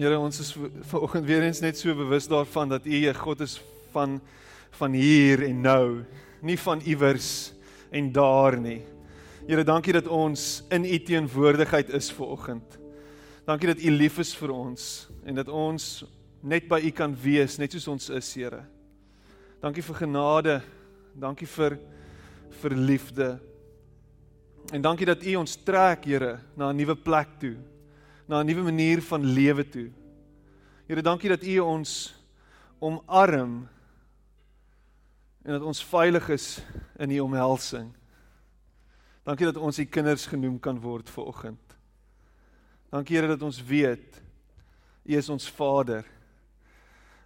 Here, ons is vanoggend weer eens net so bewus daarvan dat U 'n God is van van hier en nou, nie van iewers en daar nie. Here, dankie dat ons in U teenwoordigheid is vanoggend. Dankie dat U lief is vir ons en dat ons net by U kan wees, net soos ons is, Here. Dankie vir genade. Dankie vir vir liefde. En dankie dat U ons trek, Here, na 'n nuwe plek toe na 'n nuwe manier van lewe toe. Here, dankie dat U ons omarm en dat ons veilig is in U omhelsing. Dankie dat ons U kinders genoem kan word ver oggend. Dankie Here dat ons weet U is ons Vader.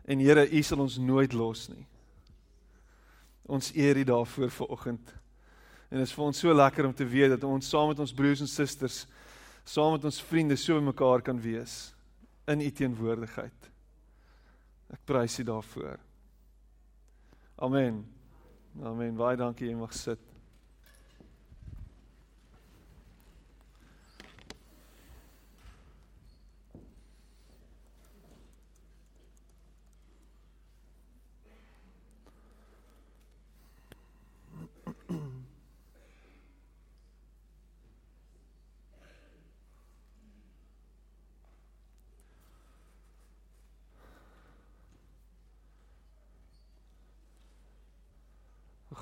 En Here, U sal ons nooit los nie. Ons eer U daarvoor ver oggend. En dit is vir ons so lekker om te weet dat ons saam met ons broers en susters saam met ons vriende so mekaar kan wees in u teenwoordigheid. Ek prys u daarvoor. Amen. Amen. Baie dankie jy mag sit.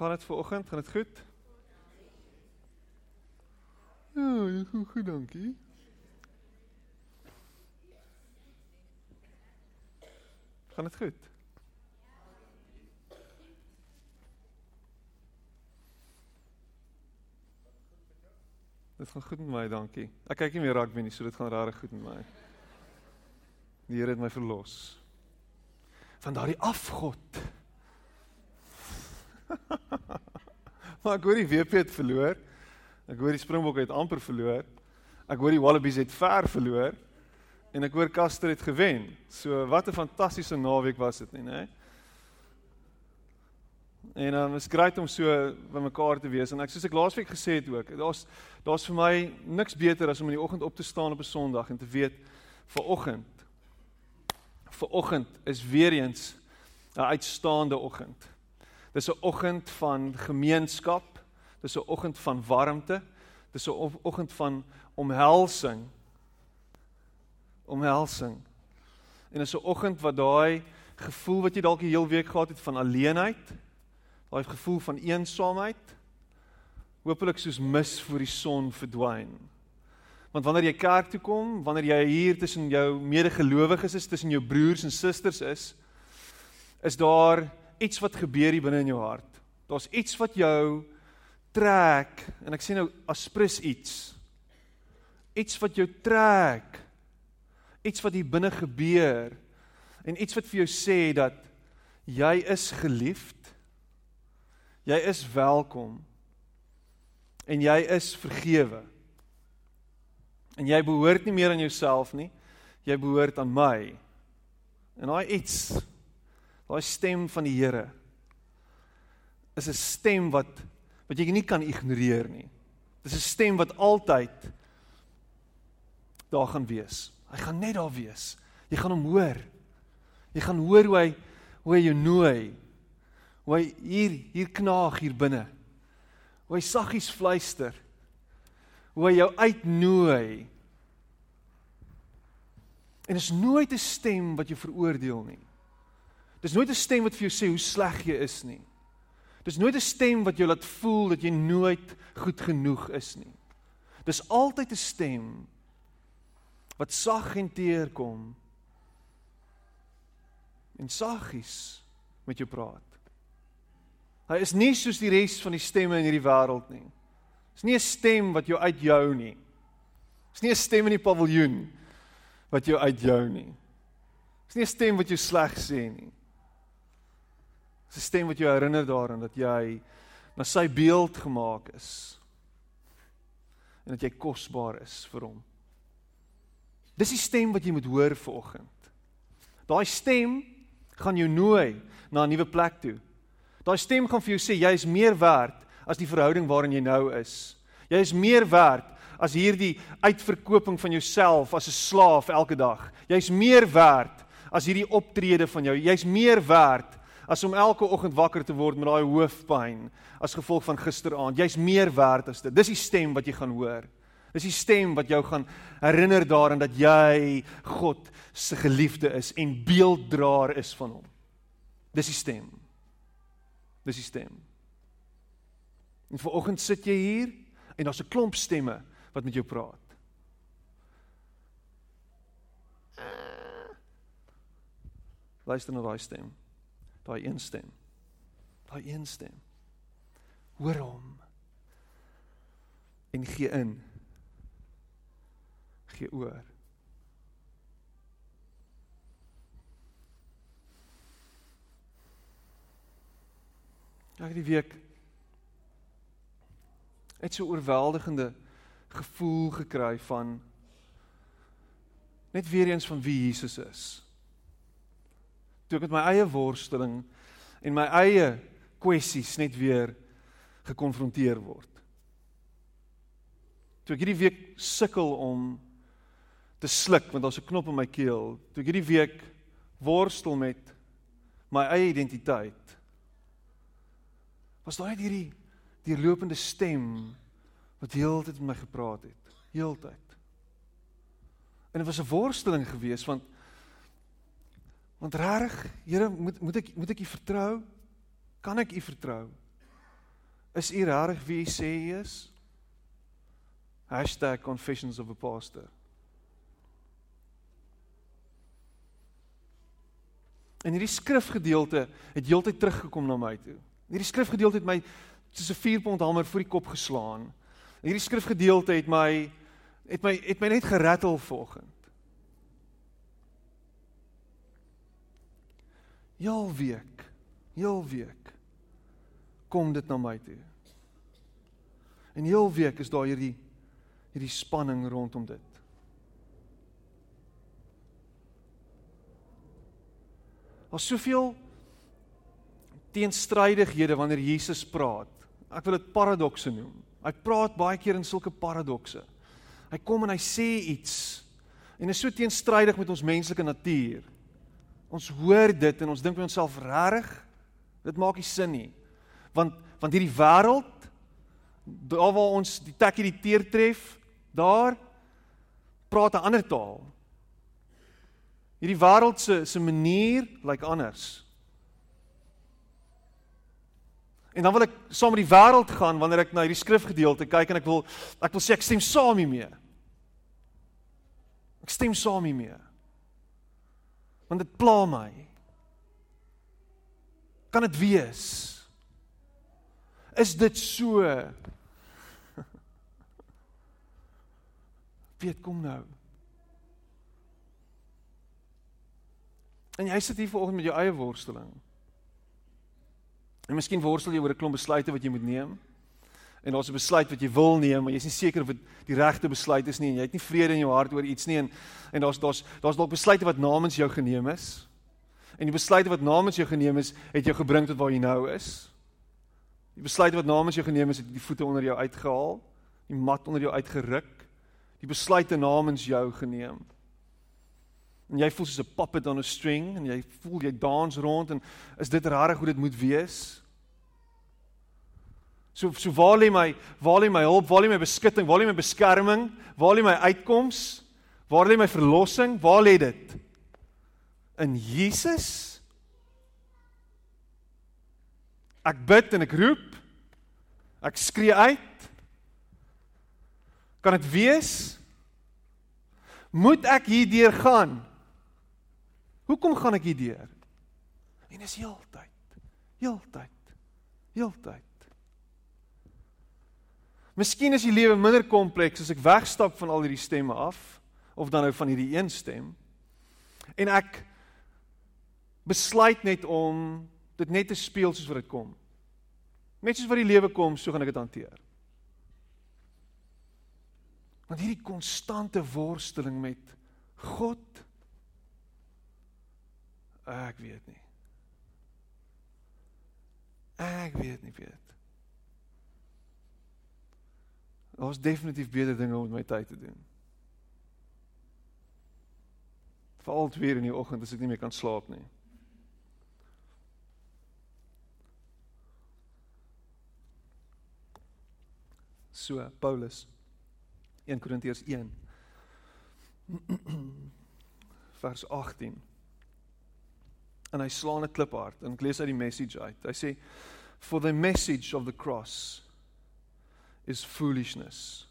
Gaan dit ver oggend? Gaan dit goed? Ja, dit gaan goed, dankie. Gaan dit goed? Dit gaan goed met my, dankie. Ek kyk nie meer rugby nie, so dit gaan regtig goed met my. Die Here het my verlos van daardie afgod. maar ek hoor die WP het verloor. Ek hoor die Springbokke het amper verloor. Ek hoor die Wallabies het ver verloor en ek hoor Caster het gewen. So wat 'n fantastiese naweek was dit nie, né? En dan um, is grait om so by mekaar te wees en ek soos ek laasweek gesê het ook, daar's daar's vir my niks beter as om in die oggend op te staan op 'n Sondag en te weet vir oggend vir oggend is weer eens 'n uitstaande oggend. Dis 'n oggend van gemeenskap. Dis 'n oggend van warmte. Dis 'n oggend van omhelsing. Omhelsing. En dis 'n oggend wat daai gevoel wat jy dalk die hele week gehad het van alleenheid, daai gevoel van eensaamheid, hopelik soos mis voor die son verdwyn. Want wanneer jy kerk toe kom, wanneer jy hier tussen jou medegelowiges is, tussen jou broers en susters is, is daar iets wat gebeur hier binne in jou hart. Daar's iets wat jou trek en ek sê nou aspres iets. Iets wat jou trek. Iets wat hier binne gebeur en iets wat vir jou sê dat jy is geliefd. Jy is welkom. En jy is vergewe. En jy behoort nie meer aan jouself nie. Jy behoort aan my. En daai iets Daai stem van die Here is 'n stem wat wat jy nie kan ignoreer nie. Dis 'n stem wat altyd daar gaan wees. Hy gaan net daar wees. Jy gaan hom hoor. Jy gaan hoor hoe hy hoe hy jou nooi. Hoe hy hier hier knaag hier binne. Hoe hy saggies fluister. Hoe hy jou uitnooi. En is nooit 'n stem wat jou veroordeel nie. Dis nooit 'n stem wat vir jou sê hoe sleg jy is nie. Dis nooit 'n stem wat jou laat voel dat jy nooit goed genoeg is nie. Dis altyd 'n stem wat sag en teer kom en saggies met jou praat. Hy is nie soos die res van die stemme in hierdie wêreld nie. Dis nie 'n stem wat jou uitjou nie. Dis nie 'n stem in die paviljoen wat jou uitjou nie Dis nie 'n stem wat jou sleg sê nie. Dis 'n stem wat jou herinner daaraan dat jy na sy beeld gemaak is en dat jy kosbaar is vir hom. Dis die stem wat jy moet hoor vanoggend. Daai stem gaan jou nooi na 'n nuwe plek toe. Daai stem gaan vir jou sê jy is meer werd as die verhouding waarin jy nou is. Jy is meer werd as hierdie uitverkoping van jouself as 'n slaaf elke dag. Jy's meer werd as hierdie optrede van jou. Jy's meer werd as om elke oggend wakker te word met daai hoofpyn as gevolg van gisteraand. Jy's meer werd as dit. Dis die stem wat jy gaan hoor. Dis die stem wat jou gaan herinner daaraan dat jy God se geliefde is en beelddraer is van hom. Dis die stem. Dis die stem. En vanoggend sit jy hier en daar's 'n klomp stemme wat met jou praat. Luister na daai stem. Daai een stem. Daai een stem. Hoor hom. En gee in. Gee oor. Daai die week het so oorweldigende gevoel gekry van net weer eens van wie Jesus is. Toe ek met my eie worsteling en my eie kwessies net weer gekonfronteer word. Toe ek hierdie week sukkel om te sluk want daar's 'n knop in my keel. Toe ek hierdie week worstel met my eie identiteit. Was daai hierdie deurlopende stem wat heeltyd met my gepraat het, heeltyd. En dit was 'n worsteling geweest want want regtig, Here, moet moet ek moet ek U vertrou? Kan ek U vertrou? Is U regtig wie U sê U is? #confessions of a pastor. En hierdie skrifgedeelte het heeltyd teruggekom na my toe. Hierdie skrifgedeelte het my soos 'n vierpond hamer voor die kop geslaan. Hierdie skrifgedeelte het my het my het my net gerattel vanoggend. Heel week, heel week kom dit na my toe. En heel week is daar hierdie hierdie spanning rondom dit. Daar's soveel teenstrydighede wanneer Jesus praat. Ek wil dit paradokse noem. Hy praat baie keer in sulke paradokse. Hy kom en hy sê iets en is so teenstrydig met ons menslike natuur. Ons hoor dit en ons dink by onsself regtig dit maak nie sin nie. Want want hierdie wêreld daar waar ons die tekkie die teer tref, daar praat 'n ander taal. Hierdie wêreld se se manier lyk like anders. En dan wil ek saam met die wêreld gaan wanneer ek na hierdie skrifgedeelte kyk en ek wil ek wil sê ek stem saam hiermee. Ek stem saam hiermee. Want dit pla my. Kan dit wees? Is dit so? Weet kom nou. En jy sit hier vanoggend met jou eie worsteling. En miskien worstel jy oor 'n klomp besluite wat jy moet neem. En daar's 'n besluit wat jy wil neem, maar jy's nie seker of dit die regte besluit is nie en jy het nie vrede in jou hart oor iets nie en en daar's daar's daar's dalk besluite wat namens jou geneem is. En die besluite wat namens jou geneem is, het jou gebring tot waar jy nou is. Die besluite wat namens jou geneem is, het die voete onder jou uitgehaal, die mat onder jou uitgeruk. Die besluite namens jou geneem. En jy voel soos 'n puppet on a string en jy voel jy dans rond en is dit regtig hoe dit moet wees? So so waar lê my waar lê my hulp? Waar lê my beskutting? Waar lê my beskerming? Waar lê my uitkoms? Waar lê my verlossing? Waar lê dit? In Jesus? Ek bid en ek roep. Ek skree uit. Kan dit wees? Moet ek hierdeur gaan? Hoekom gaan ek hier deur? En dis heeltyd. Heeltyd. Heeltyd. Miskien is die lewe minder kompleks as ek wegstap van al hierdie stemme af of dan nou van hierdie een stem en ek besluit net om dit net te speel soos wat dit kom. Net soos wat die lewe kom, so gaan ek dit hanteer. Want hierdie konstante worsteling met God ek weet nie. Ek weet nie weet. Daar's definitief beter dinge om met my tyd te doen. Veral weer in die oggend as ek nie meer kan slaap nie. So Paulus 1 Korintiërs 1 vers 18 en hy slaan 'n kliphard en ek lees uit die message uit. Hy sê for the message of the cross is foolishness.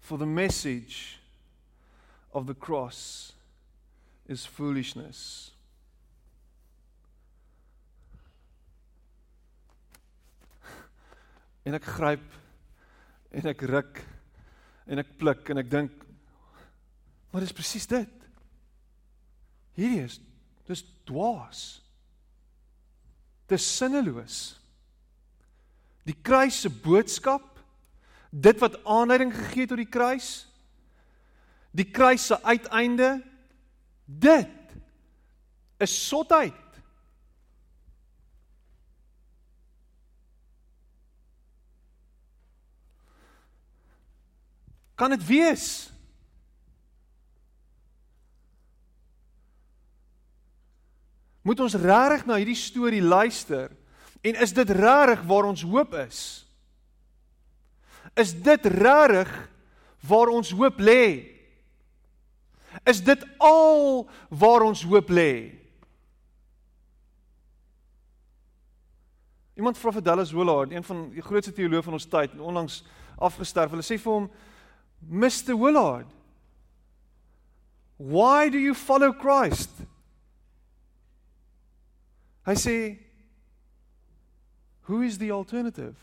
For the message of the cross is foolishness. En ek gryp en ek ruk en ek pluk en ek dink maar dis presies dit. Hierdie is dis dwaas. Dis sinneloos. Die kruis se boodskap, dit wat aanleiding gegee het tot die kruis, die kruis se uiteinde, dit is sotheid. Kan dit wees? Moet ons regtig na hierdie storie luister en is dit regtig waar ons hoop is? Is dit regtig waar ons hoop lê? Is dit al waar ons hoop lê? Iemand vra vir Dallas Willard, een van die grootste teoloë van ons tyd, onlangs afgesterf. Hulle sê vir hom, Mr. Willard, why do you follow Christ? Hy sê Who is the alternative?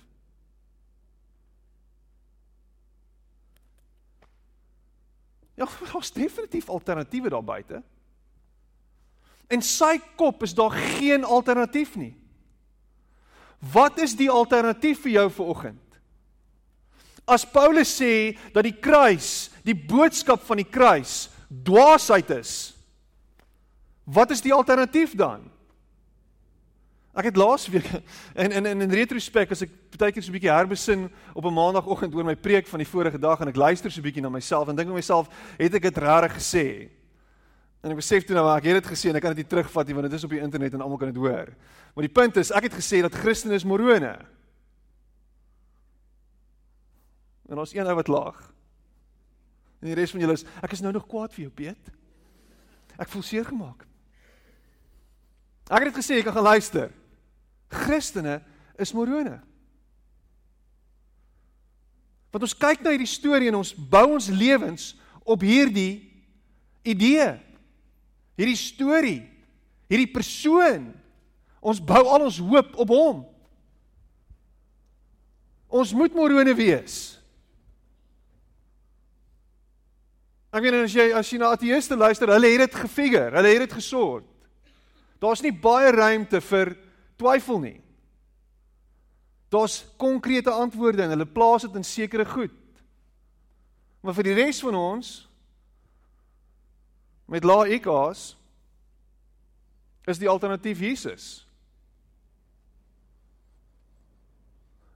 Ja, daar's definitief alternatiewe daar buite. En sy kop is daar geen alternatief nie. Wat is die alternatief vir jou vir oggend? As Paulus sê dat die kruis, die boodskap van die kruis dwaasheid is, wat is die alternatief dan? Ek het laasweek in in in in retrospek as ek baie keer so 'n bietjie herbesin op 'n maandagooggend oor my preek van die vorige dag en ek luister so 'n bietjie na myself en dink aan myself, het ek dit regtig gesê? En ek besef toe nou ek het dit gesê en ek kan dit nie terugvat nie want dit is op die internet en almal kan dit hoor. Maar die punt is, ek het gesê dat Christen is morone. En ons een ou wat laag. En die res van julle is ek is nou nog kwaad vir jou, Piet. Ek voel seer gemaak. Ek het dit gesê, ek gaan luister. Christene is morone. Want ons kyk na hierdie storie en ons bou ons lewens op hierdie idee. Hierdie storie, hierdie persoon. Ons bou al ons hoop op hom. Ons moet morone wees. Ek weet as jy as jy na ateëste luister, hulle het dit gefigure, hulle het dit gesort. Daar's nie baie ruimte vir twyfel nie. Daar's konkrete antwoorde en hulle plaas dit in sekere goed. Maar vir die res van ons met lae IQ's is die alternatief Jesus.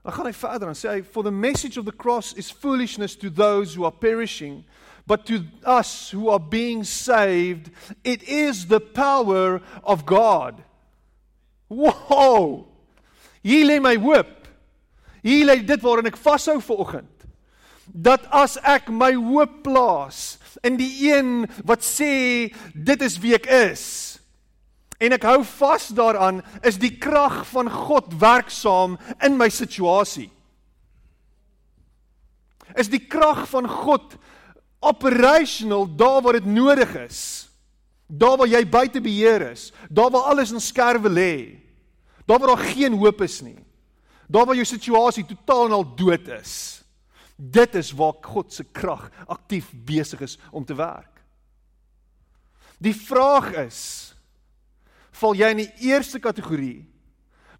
Dan gaan hy verder en sê hy for the message of the cross is foolishness to those who are perishing but to us who are being saved, it is the power of God. Wow! Hier lê my hoop. Hier lê dit waarin ek vashou vir oggend. Dat as ek my hoop plaas in die een wat sê dit is wie ek is en ek hou vas daaraan, is die krag van God werksaam in my situasie. Is die krag van God operational daar waar dit nodig is. Daar waar jy buite beheer is, daar waar alles in skerwe lê. Daar waar daar geen hoop is nie. Daar waar jou situasie totaal en al dood is. Dit is waar God se krag aktief besig is om te werk. Die vraag is: val jy in die eerste kategorie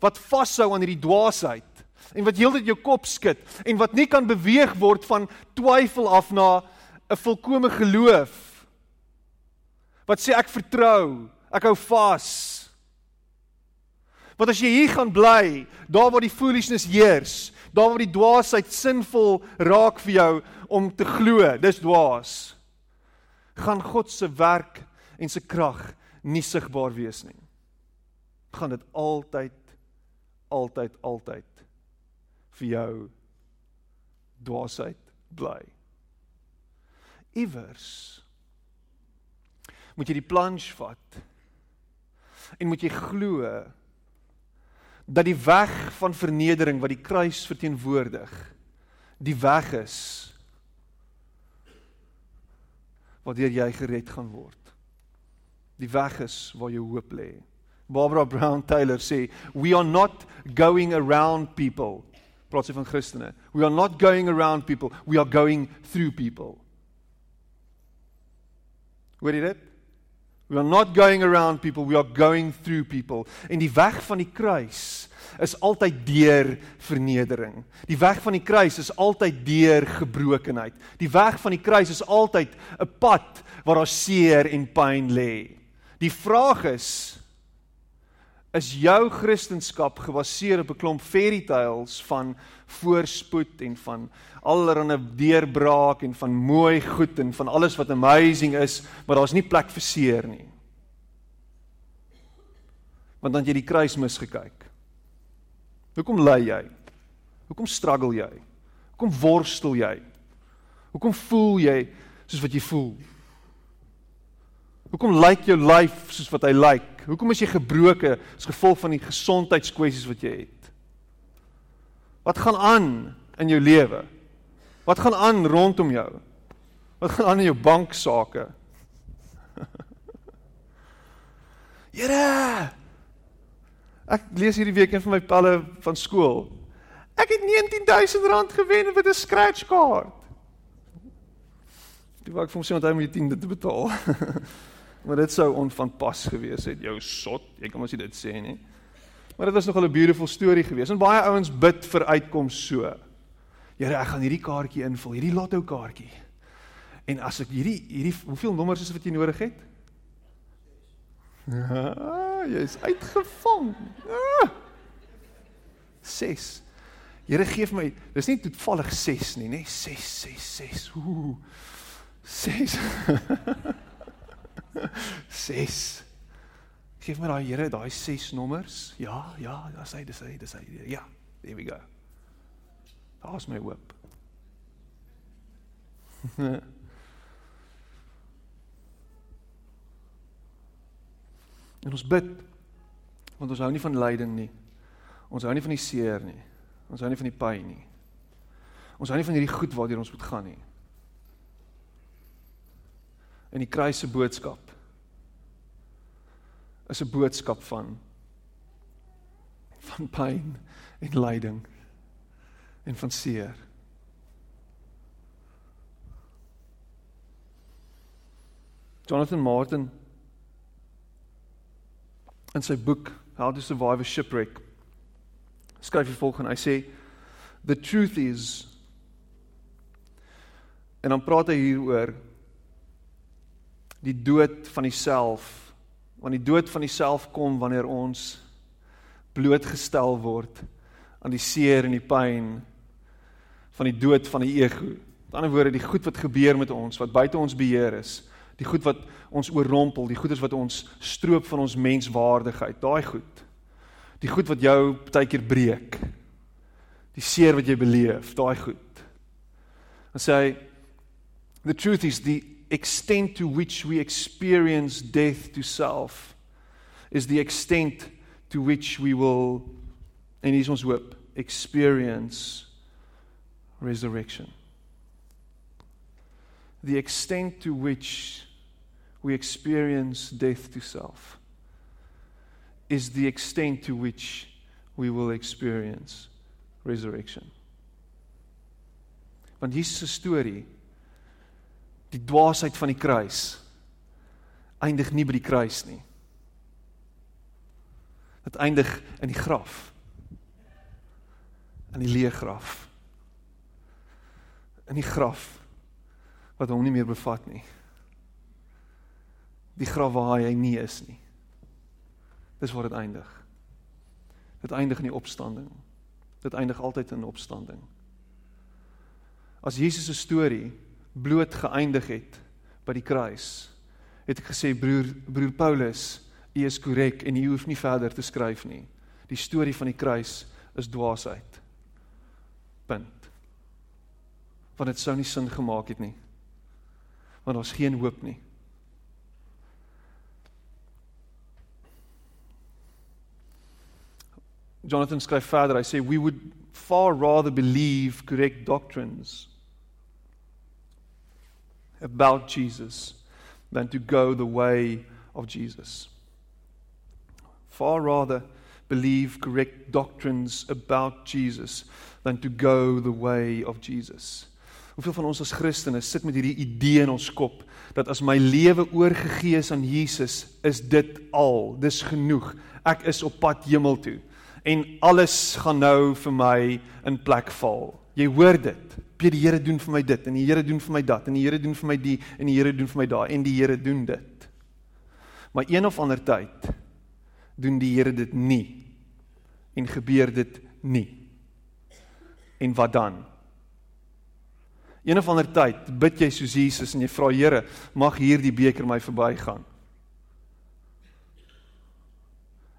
wat vashou aan hierdie dwaasheid en wat heeltyd jou kop skud en wat nie kan beweeg word van twyfel af na 'n volkomme geloof wat sê ek vertrou, ek hou vas. Want as jy hier gaan bly, daar waar die foolishness heers, daar waar die dwaasheid sinvol raak vir jou om te glo, dis dwaas. Gaan God se werk en se krag nie sigbaar wees nie. Gaan dit altyd altyd altyd vir jou dwaasheid bly. Iewers moet jy die plunge vat en moet jy glo dat die weg van vernedering wat die kruis verteenwoordig die weg is waardeur jy gered gaan word. Die weg is waar jou hoop lê. Barbara Brown Taylor sê, "We are not going around people." Praat sy van Christene. We are not going around people, we are going through people. Hoor jy dit? We are not going around people, we are going through people. En die weg van die kruis is altyd deur vernedering. Die weg van die kruis is altyd deur gebrokenheid. Die weg van die kruis is altyd 'n pad waar daar seer en pyn lê. Die vraag is is jou kristendom gebaseer op 'n klomp fairy tales van voorspoed en van allerlei deurbraak en van mooi goed en van alles wat amazing is, maar daar's nie plek vir seer nie. Want dan jy die kruis misgekyk. Hoekom ly jy? Hoekom struggle jy? Hoekom worstel jy? Hoekom voel jy soos wat jy voel? Hoekom lyk jou lyf soos wat hy lyk? Hoekom is jy gebroke as gevolg van die gesondheidskwessies wat jy het? Wat gaan aan in jou lewe? Wat gaan aan rondom jou? Wat gaan aan in jou banksaake? Here! Ek lees hierdie week een van my pelle van skool. Ek het 19000 rand gewen met 'n scratch kaart. Ek wou ek vir hom sê dat hy moet 10 dit betaal. Maar dit sou onvanpas gewees het, jou sot. Jy kan mos dit sê nie. Maar dit was nogal 'n beautiful storie geweest. En baie ouens bid vir uitkoms so. Here, ek gaan hierdie kaartjie invul, hierdie lotto kaartjie. En as ek hierdie hierdie hoeveel nommers is wat jy nodig het? Ja, jy is uitgevang. Ah, 6. Here gee vir my, dis nie toevallig 6 nie, nê? 6 6 6. Ooh. 6. 6. Geef my daai Here daai 6 nommers. Ja, ja, dis hy, dis hy, dis hy. Ja, there we go. Daar's my hoop. en ons bid want ons hou nie van lyding nie. Ons hou nie van die seer nie. Ons hou nie van die pyn nie. Ons hou nie van hierdie goed waartoe ons moet gaan nie in die kruis se boodskap is 'n boodskap van van pyn en lyding en van seer. Jonathan Martin in sy boek How to Survive a Shipwreck skryf hy volgens hy sê the truth is en dan praat hy hieroor die dood van die-self. Want die dood van die-self kom wanneer ons blootgestel word aan die seer en die pyn van die dood van die ego. Met ander woorde, die goed wat gebeur met ons wat buite ons beheer is, die goed wat ons oorrompel, die goeders wat ons stroop van ons menswaardigheid, daai goed. Die goed wat jou baie keer breek. Die seer wat jy beleef, daai goed. En sê hy the truth is the extent to which we experience death to self is the extent to which we will en hier is ons hoop experience resurrection. The extent to which we experience death to self is the extent to which we will experience resurrection. Want Jesus se storie die dwaasheid van die kruis. eindig nie by die kruis nie. Dit eindig in die graf. In die leë graf. In die graf wat hom nie meer bevat nie. Die graf waar hy nie is nie. Dis waar dit eindig. Dit eindig in die opstanding. Dit eindig altyd in opstanding. As Jesus se storie bloot geëindig het by die kruis, het ek gesê broer broer Paulus, u is korrek en u hoef nie verder te skryf nie. Die storie van die kruis is dwaasheid. Punt. Want dit sou nie sin gemaak het nie. Want daar's geen hoop nie. Jonathan skryf verder, hy sê we would far rather believe correct doctrines about Jesus than to go the way of Jesus. Far rather believe correct doctrines about Jesus than to go the way of Jesus. Hoeveel van ons as Christene sit met hierdie idee in ons kop dat as my lewe oorgegee is aan Jesus, is dit al, dis genoeg. Ek is op pad hemel toe en alles gaan nou vir my in plek val. Jy hoor dit. Piet die Here doen vir my dit en die Here doen vir my dat en die Here doen vir my die en die Here doen vir my daai en die Here doen dit. Maar een of ander tyd doen die Here dit nie en gebeur dit nie. En wat dan? Een of ander tyd bid jy soos Jesus en jy vra Here, mag hierdie beker my verbygaan.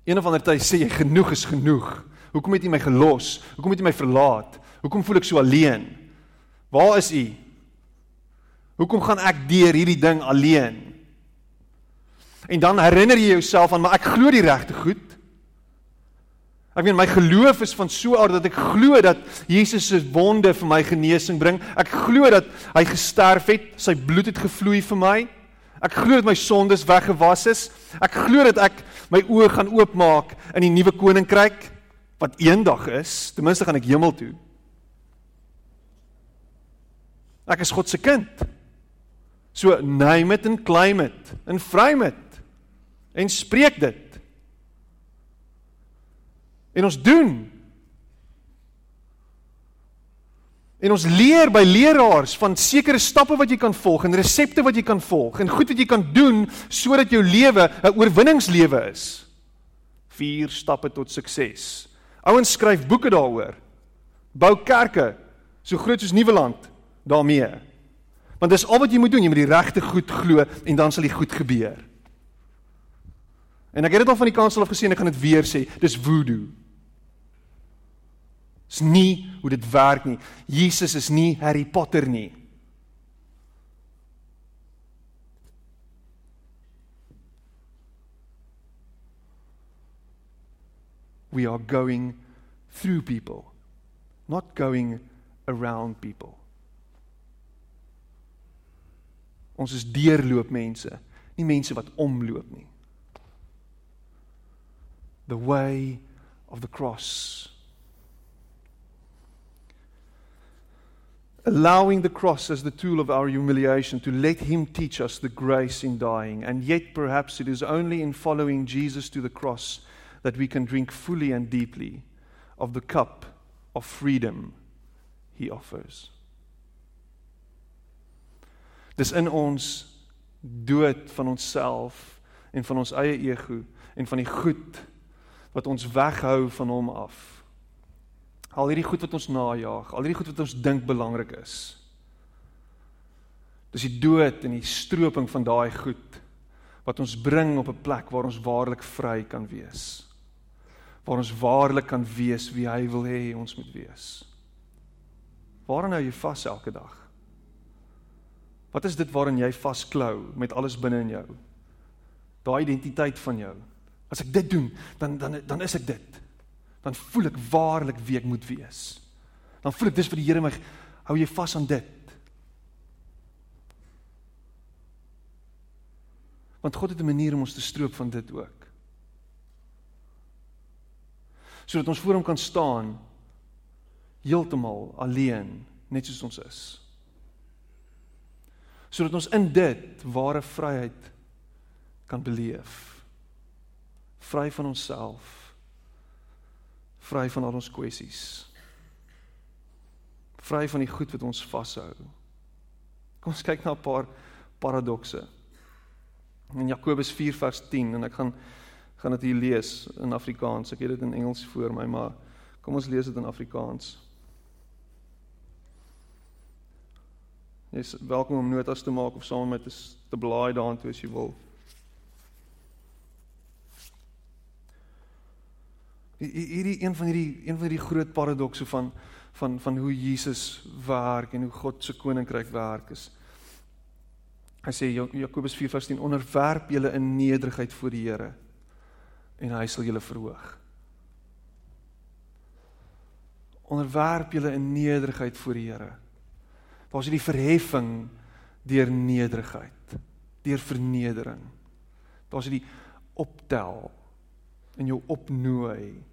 Een of ander tyd sê jy genoeg is genoeg. Hoekom het U my gelos? Hoekom het U my verlaat? Hoekom voel ek so alleen? Waar is U? Hoekom gaan ek deur hierdie ding alleen? En dan herinner jy jouself aan maar ek glo die regte goed. Ek meen my geloof is van so aard dat ek glo dat Jesus se wonde vir my genesing bring. Ek glo dat hy gesterf het, sy bloed het gevloei vir my. Ek glo dat my sondes weggewas is. Ek glo dat ek my oë gaan oopmaak in die nuwe koninkryk wat eendag is. Ten minste gaan ek hemel toe. Ek is God se kind. So name it and claim it and frame it en spreek dit. En ons doen. En ons leer by leraars van sekere stappe wat jy kan volg en resepte wat jy kan volg en goed wat jy kan doen sodat jou lewe 'n oorwinningslewe is. Vier stappe tot sukses. Ouens skryf boeke daaroor. Bou kerke so groot soos Nieuweland daarmee. Want dis al wat jy moet doen, jy moet die regte goed glo en dan sal die goed gebeur. En ek het dit al van die kansel af gesien, ek gaan dit weer sê, dis voodoo. Dis nie hoe dit werk nie. Jesus is nie Harry Potter nie. We are going through people, not going around people. Ons is deurloop mense, nie mense wat omloop nie. The way of the cross. Allowing the cross as the tool of our humiliation to let Him teach us the grace in dying. And yet, perhaps it is only in following Jesus to the cross that we can drink fully and deeply of the cup of freedom He offers. Dis in ons dood van onsself en van ons eie ego en van die goed wat ons weghou van hom af. Al hierdie goed wat ons najag, al hierdie goed wat ons dink belangrik is. Dis die dood en die stroping van daai goed wat ons bring op 'n plek waar ons waarlik vry kan wees. Waar ons waarlik kan wees wie hy wil hê ons moet wees. Waar nou jy vas elke dag? Wat is dit waarin jy vasklou met alles binne in jou? Daai identiteit van jou. As ek dit doen, dan dan dan is ek dit. Dan voel ek waarlik wie ek moet wees. Dan voel ek dis vir die Here my hou jy vas aan dit. Want God het 'n manier om ons te stroop van dit ook. Sodat ons voor hom kan staan heeltemal alleen, net soos ons is sodat ons in dit ware vryheid kan beleef. Vry van onsself. Vry van al ons kwessies. Vry van die goed wat ons vashou. Kom ons kyk na 'n paar paradokse. In Jakobus 4 vers 10 en ek gaan gaan dit hier lees in Afrikaans. Ek het dit in Engels voor my, maar kom ons lees dit in Afrikaans. Jy is welkom om notas te maak of saam met te, te blaai daartoe as jy wil. hierdie een van hierdie een van hierdie groot paradokse van van van hoe Jesus werk en hoe God se koninkryk werk is. Hy sê Jakobus 4:10 onderwerp julle in nederigheid voor die Here en hy sal julle verhoog. Onderwerp julle in nederigheid voor die Here. Daar's hierdie verheffing deur nederigheid, deur vernedering. Daar's hierdie optel en jou opnooi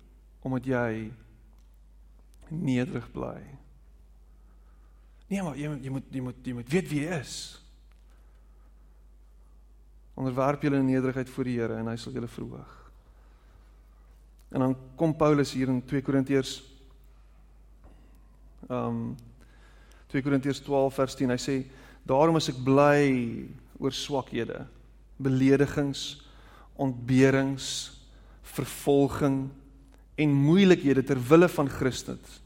omdat jy nederig bly. Nee, maar jy jy moet jy moet jy moet weet wie jy is. Onderwerp julle in nederigheid voor die Here en hy sal julle verhoog. En dan kom Paulus hier in 2 Korintiërs ehm um, 2 Korintiërs 12 vers 10. Hy sê daarom is ek bly oor swakhede, beledigings, ontberings, vervolging en moeilikhede ter wille van Christus.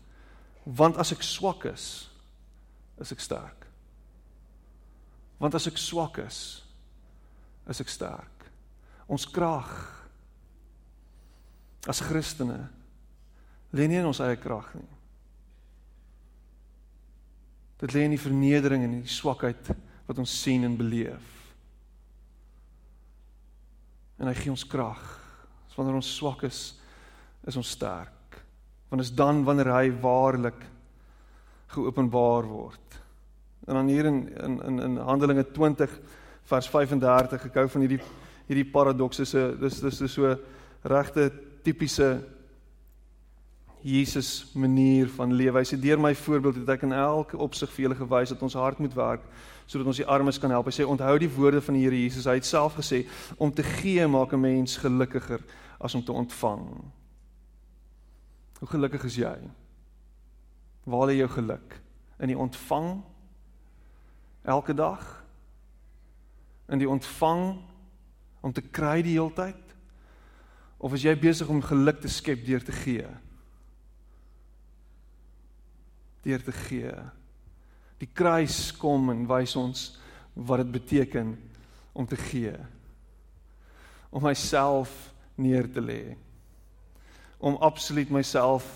Want as ek swak is, is ek sterk. Want as ek swak is, is ek sterk. Ons krag as Christene lê nie in ons eie krag nie. Dit lê in die vernedering en die swakheid wat ons sien en beleef. En hy gee ons krag. Wanneer ons swak is, is ons sterk. Want is dan wanneer hy waarlik geopenbaar word. En dan hier in in in, in Handelinge 20 vers 35 ek hou van hierdie hierdie paradokse se dis dis is so regte tipiese Jesus manier van lewe. Hy sê deur my voorbeeld het ek in elke opsig vir julle gewys dat ons hard moet werk sodat ons die armes kan help. Hy sê onthou die woorde van die Here Jesus. Hy het self gesê om te gee maak 'n mens gelukkiger as om te ontvang. Hoe gelukkig is jy? Waar lê jou geluk? In die ontvang elke dag? In die ontvang om te kry die heeltyd? Of is jy besig om geluk te skep deur te gee? Deur te gee. Die kruis kom en wys ons wat dit beteken om te gee. Om myself neer te lê. Om absoluut myself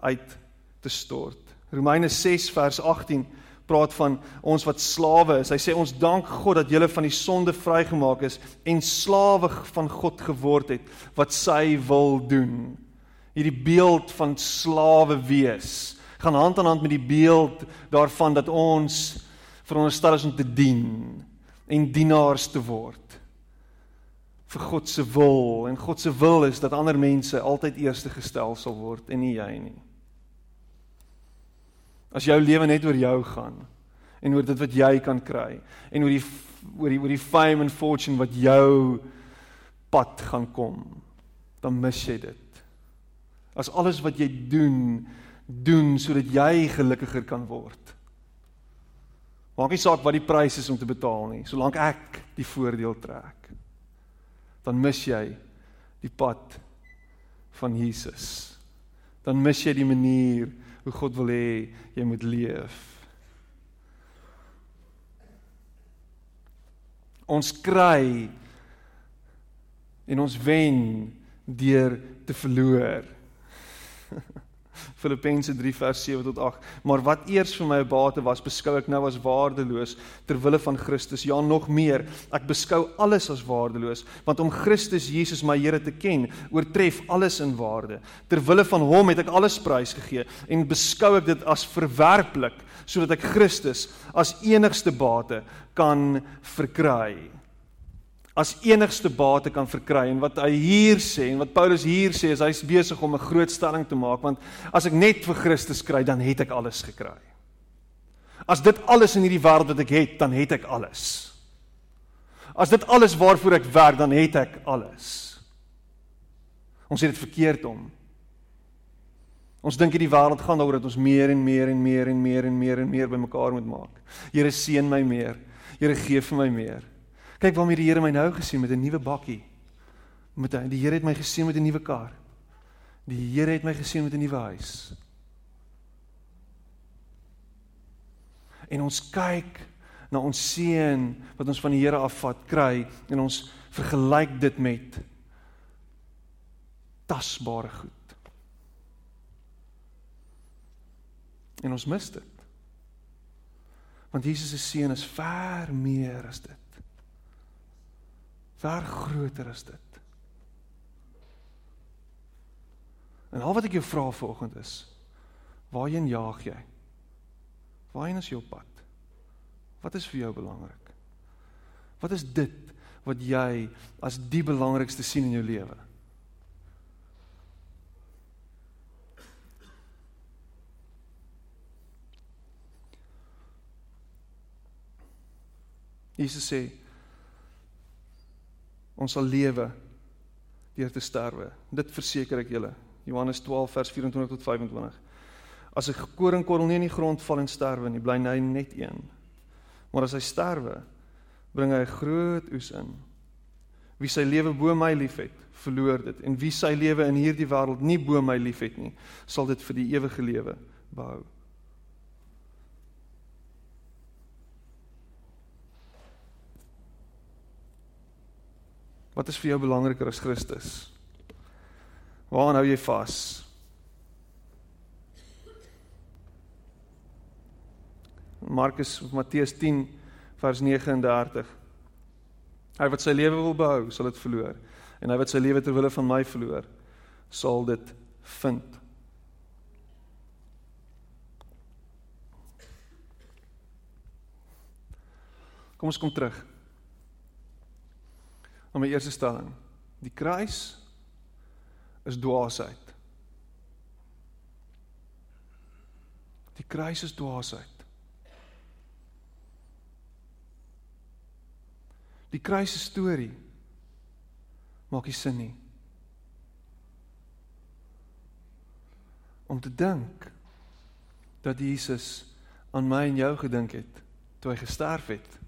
uit te stort. Romeine 6 vers 18 praat van ons wat slawe is. Hy sê ons dank God dat julle van die sonde vrygemaak is en slawe van God geword het wat sy wil doen. Hierdie beeld van slawe wees gaan hand aan hand met die beeld daarvan dat ons veronderstel is om te dien en dienaars te word vir God se wil en God se wil is dat ander mense altyd eerste gestel sal word en nie jy nie. As jou lewe net oor jou gaan en oor dit wat jy kan kry en oor die oor die oor die fame and fortune wat jou pad gaan kom, dan mis jy dit. As alles wat jy doen doen sodat jy gelukkiger kan word. Maak nie saak wat die prys is om te betaal nie, solank ek die voordeel trek dan mis jy die pad van Jesus. Dan mis jy die manier hoe God wil hê jy moet leef. Ons kry en ons wen deur te verloor. Filippense 3 vers 7 tot 8. Maar wat eers vir my 'n bate was, beskou ek nou as waardeloos ter wille van Christus. Ja, nog meer, ek beskou alles as waardeloos, want om Christus Jesus my Here te ken, oortref alles in waarde. Ter wille van hom het ek alles prysgegee en beskou ek dit as verwerplik sodat ek Christus as enigste bate kan verkry as enigste bate kan verkry en wat hy hier sê en wat Paulus hier sê is hy's besig om 'n groot stelling te maak want as ek net vir Christus kry dan het ek alles gekry. As dit alles in hierdie wêreld wat ek het, dan het ek alles. As dit alles waarvoor ek werk, dan het ek alles. Ons het dit verkeerd om. Ons dink hierdie wêreld gaan daaroor dat ons meer en meer en meer en meer en meer en meer bymekaar moet maak. Here seën my meer. Here gee vir my meer. Kyk waarmee die Here my nou gesien met 'n nuwe bakkie. Met die Here het my gesien met 'n nuwe kar. Die Here het my gesien met 'n nuwe huis. En ons kyk na ons seën wat ons van die Here afvat kry en ons vergelyk dit met tasbare goed. En ons mis dit. Want Jesus se seën is ver meer as dit. Ver groter as dit. En al wat ek jou vra vanoggend is, waarheen jaag jy? Waarheen is jou pad? Wat is vir jou belangrik? Wat is dit wat jy as die belangrikste sien in jou lewe? Jesus sê ons sal lewe deur te sterwe. Dit verseker ek julle. Johannes 12 vers 24 tot 25. As 'n koringkorrel nie in die grond val en sterwe nie, bly hy net een. Maar as hy sterwe, bring hy 'n groot oes in. Wie sy lewe bo my liefhet, verloor dit en wie sy lewe in hierdie wêreld nie bo my liefhet nie, sal dit vir die ewige lewe behou. Wat is vir jou belangriker as Christus? Waaraan hou jy vas? Markus of Matteus 10 vers 39. Hy wat sy lewe wil behou, sal dit verloor. En hy wat sy lewe ter wille van my verloor, sal dit vind. Kom ons kom terug. Na my eerste stelling. Die kruis is dwaasheid. Die kruis is dwaasheid. Die kruis se storie maak nie sin nie. Om te dink dat Jesus aan my en jou gedink het toe hy gesterf het.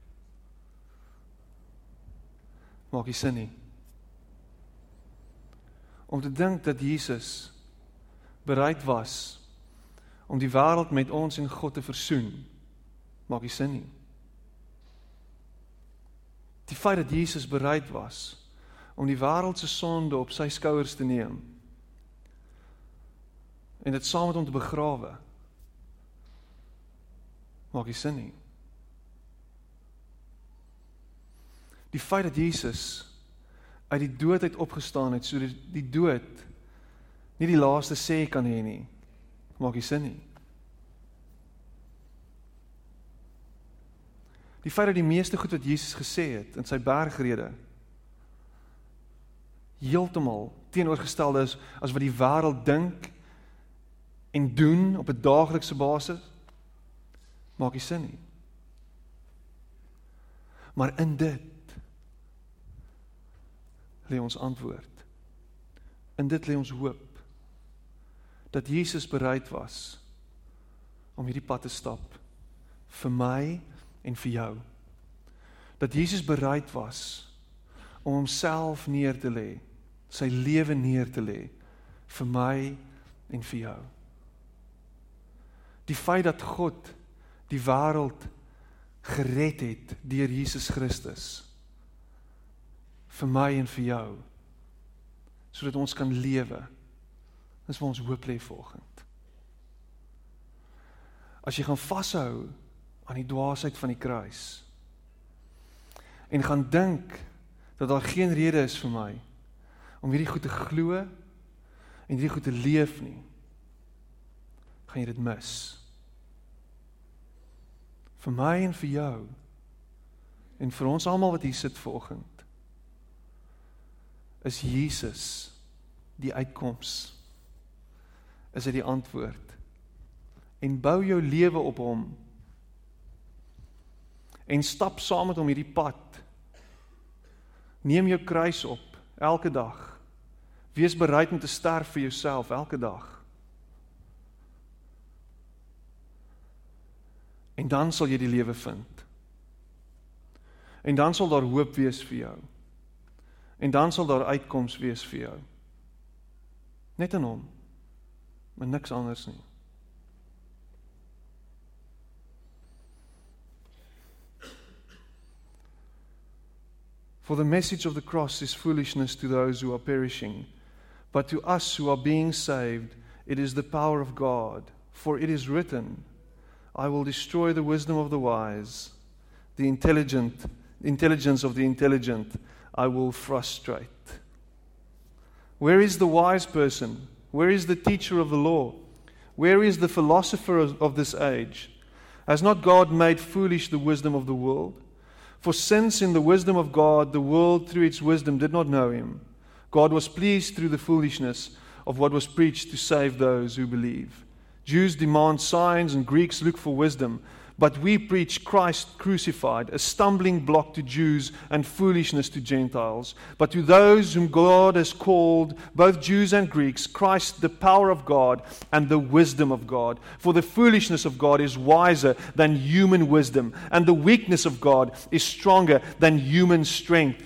Maak nie sin nie. Om te dink dat Jesus bereid was om die wêreld met ons en God te versoen. Maak nie sin nie. Die feit dat Jesus bereid was om die wêreld se sonde op sy skouers te neem en dit saam met hom te begrawe maak nie sin nie. Die feit dat Jesus uit die dood uit opgestaan het sodat die dood nie die laaste sê kan hê nie maak nie sin nie. Die feit dat die meeste goed wat Jesus gesê het in sy bergrede heeltemal teenoorgestelde is as wat die wêreld dink en doen op 'n daaglikse basis maak nie sin nie. Maar in dit lê ons antwoord. In dit lê ons hoop dat Jesus bereid was om hierdie pad te stap vir my en vir jou. Dat Jesus bereid was om homself neer te lê, sy lewe neer te lê vir my en vir jou. Die feit dat God die wêreld gered het deur Jesus Christus vir my en vir jou sodat ons kan lewe. Dis waar ons hoop lê volgend. As jy gaan vashou aan die dwaasheid van die kruis. En gaan dink dat daar geen rede is vir my om hierdie goed te glo en hierdie goed te leef nie. Gaan jy dit mis? Vir my en vir jou en vir ons almal wat hier sit vanoggend is Jesus die uitkoms. Is dit die antwoord? En bou jou lewe op hom en stap saam met hom hierdie pad Neem jou kruis op elke dag. Wees bereid om te sterf vir jouself elke dag. En dan sal jy die lewe vind. En dan sal daar hoop wees vir jou. En dan sal daar uitkoms wees vir jou. Net in hom. Maar niks anders nie. For the message of the cross is foolishness to those who are perishing, but to us who are being saved, it is the power of God. For it is written, I will destroy the wisdom of the wise, the intelligent, intelligence of the intelligent, I will frustrate. Where is the wise person? Where is the teacher of the law? Where is the philosopher of this age? Has not God made foolish the wisdom of the world? For since in the wisdom of God the world through its wisdom did not know him, God was pleased through the foolishness of what was preached to save those who believe. Jews demand signs and Greeks look for wisdom. But we preach Christ crucified, a stumbling block to Jews and foolishness to Gentiles. But to those whom God has called, both Jews and Greeks, Christ the power of God and the wisdom of God. For the foolishness of God is wiser than human wisdom, and the weakness of God is stronger than human strength.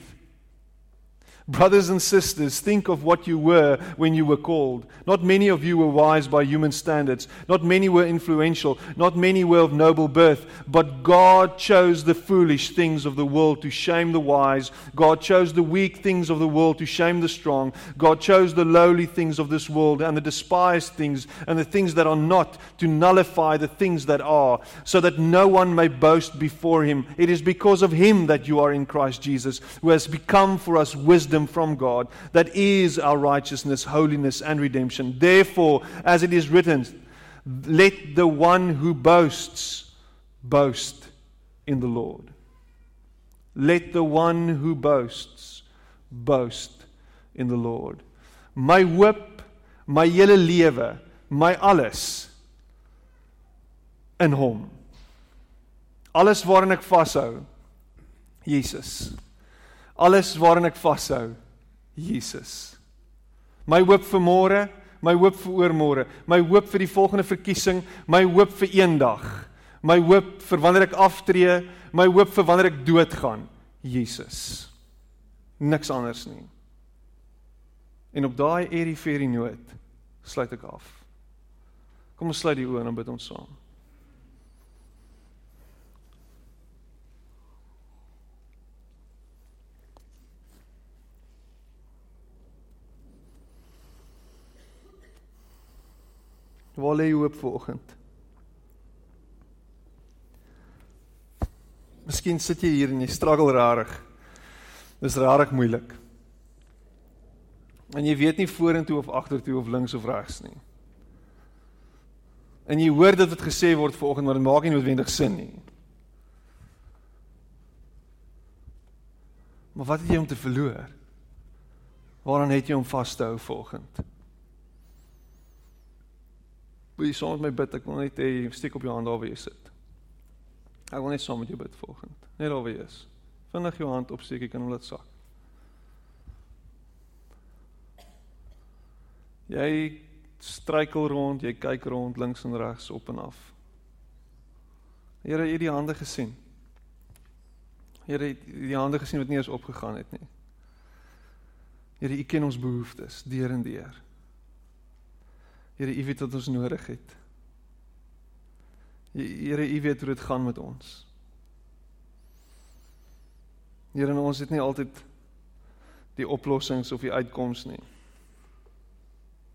Brothers and sisters, think of what you were when you were called. Not many of you were wise by human standards. Not many were influential. Not many were of noble birth. But God chose the foolish things of the world to shame the wise. God chose the weak things of the world to shame the strong. God chose the lowly things of this world and the despised things and the things that are not to nullify the things that are, so that no one may boast before him. It is because of him that you are in Christ Jesus, who has become for us wisdom from God, that is our righteousness, holiness, and redemption. Therefore, as it is written, let the one who boasts boast in the Lord. Let the one who boasts boast in the Lord. My whip, my hele lewe, my alles in hom. Alles waarin ek vashou, Jesus. Alles waarin ek vashou, Jesus. My hoop vir môre, my hoop vir oormôre, my hoop vir die volgende verkiesing, my hoop vir eendag, my hoop vir wanneer ek aftree, my hoop vir wanneer ek doodgaan, Jesus. Niks anders nie. En op daai erie vir die noot sluit ek af. Kom ons sluit die oë en bid ons saam. Waar lê jou hoop vanoggend? Miskien sit jy hier en jy struggle rarig. Dis rarig moeilik. En jy weet nie vorentoe of agtertoe of links of regs nie. En jy hoor dit wat gesê word vanoggend, maar dit maak nie noodwendig sin nie. Maar wat het jy om te verloor? Waaraan het jy om vas te hou vanoggend? Wil jy saam met my bid? Ek wil net hê steek op jou hand daar waar jy sit. Ek wil net saam met jou bid volgende. Net daar waar jy is. Vinnig jou hand opsteek, jy kan hom laat sak. Jy struikel rond, jy kyk rond links en regs op en af. Here, jy het die hande gesien. Here, jy het die hande gesien wat nie eens opgegaan het nie. Here, u ken ons behoeftes deur en deur. Here, U weet wat ons nodig het. Here, U weet hoe dit gaan met ons. Here, ons het nie altyd die oplossings of die uitkomste nie.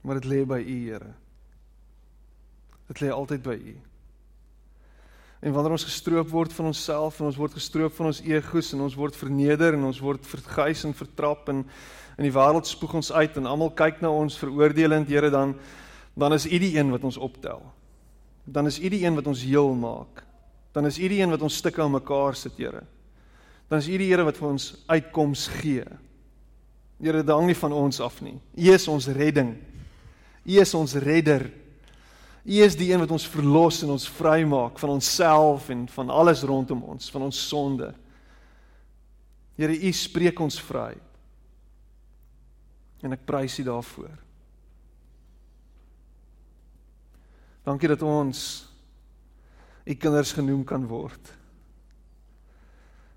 Maar dit lê by U, Here. Dit lê altyd by U. En wanneer ons gestroop word van onsself en ons word gestroop van ons egos en ons word verneder en ons word verguis en vertrap en in die wêreld spoeg ons uit en almal kyk na ons veroordelend, Here, dan dan is U die een wat ons optel. Dan is U die een wat ons heel maak. Dan is U die een wat ons stukke aan mekaar sit, Here. Dan is U die Here wat vir ons uitkoms gee. Here, dit hang nie van ons af nie. U is ons redding. U is ons redder. U is die een wat ons verlos en ons vrymaak van onsself en van alles rondom ons, van ons sonde. Here, U spreek ons vry. En ek prys U daarvoor. Dankie dat ons U kinders genoem kan word.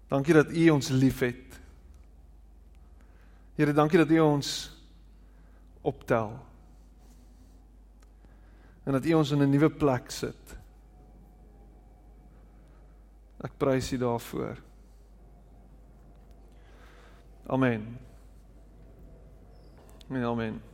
Dankie dat U ons liefhet. Here, dankie dat U ons optel. En dat U ons in 'n nuwe plek sit. Ek prys U daarvoor. Amen. Amen. Amen.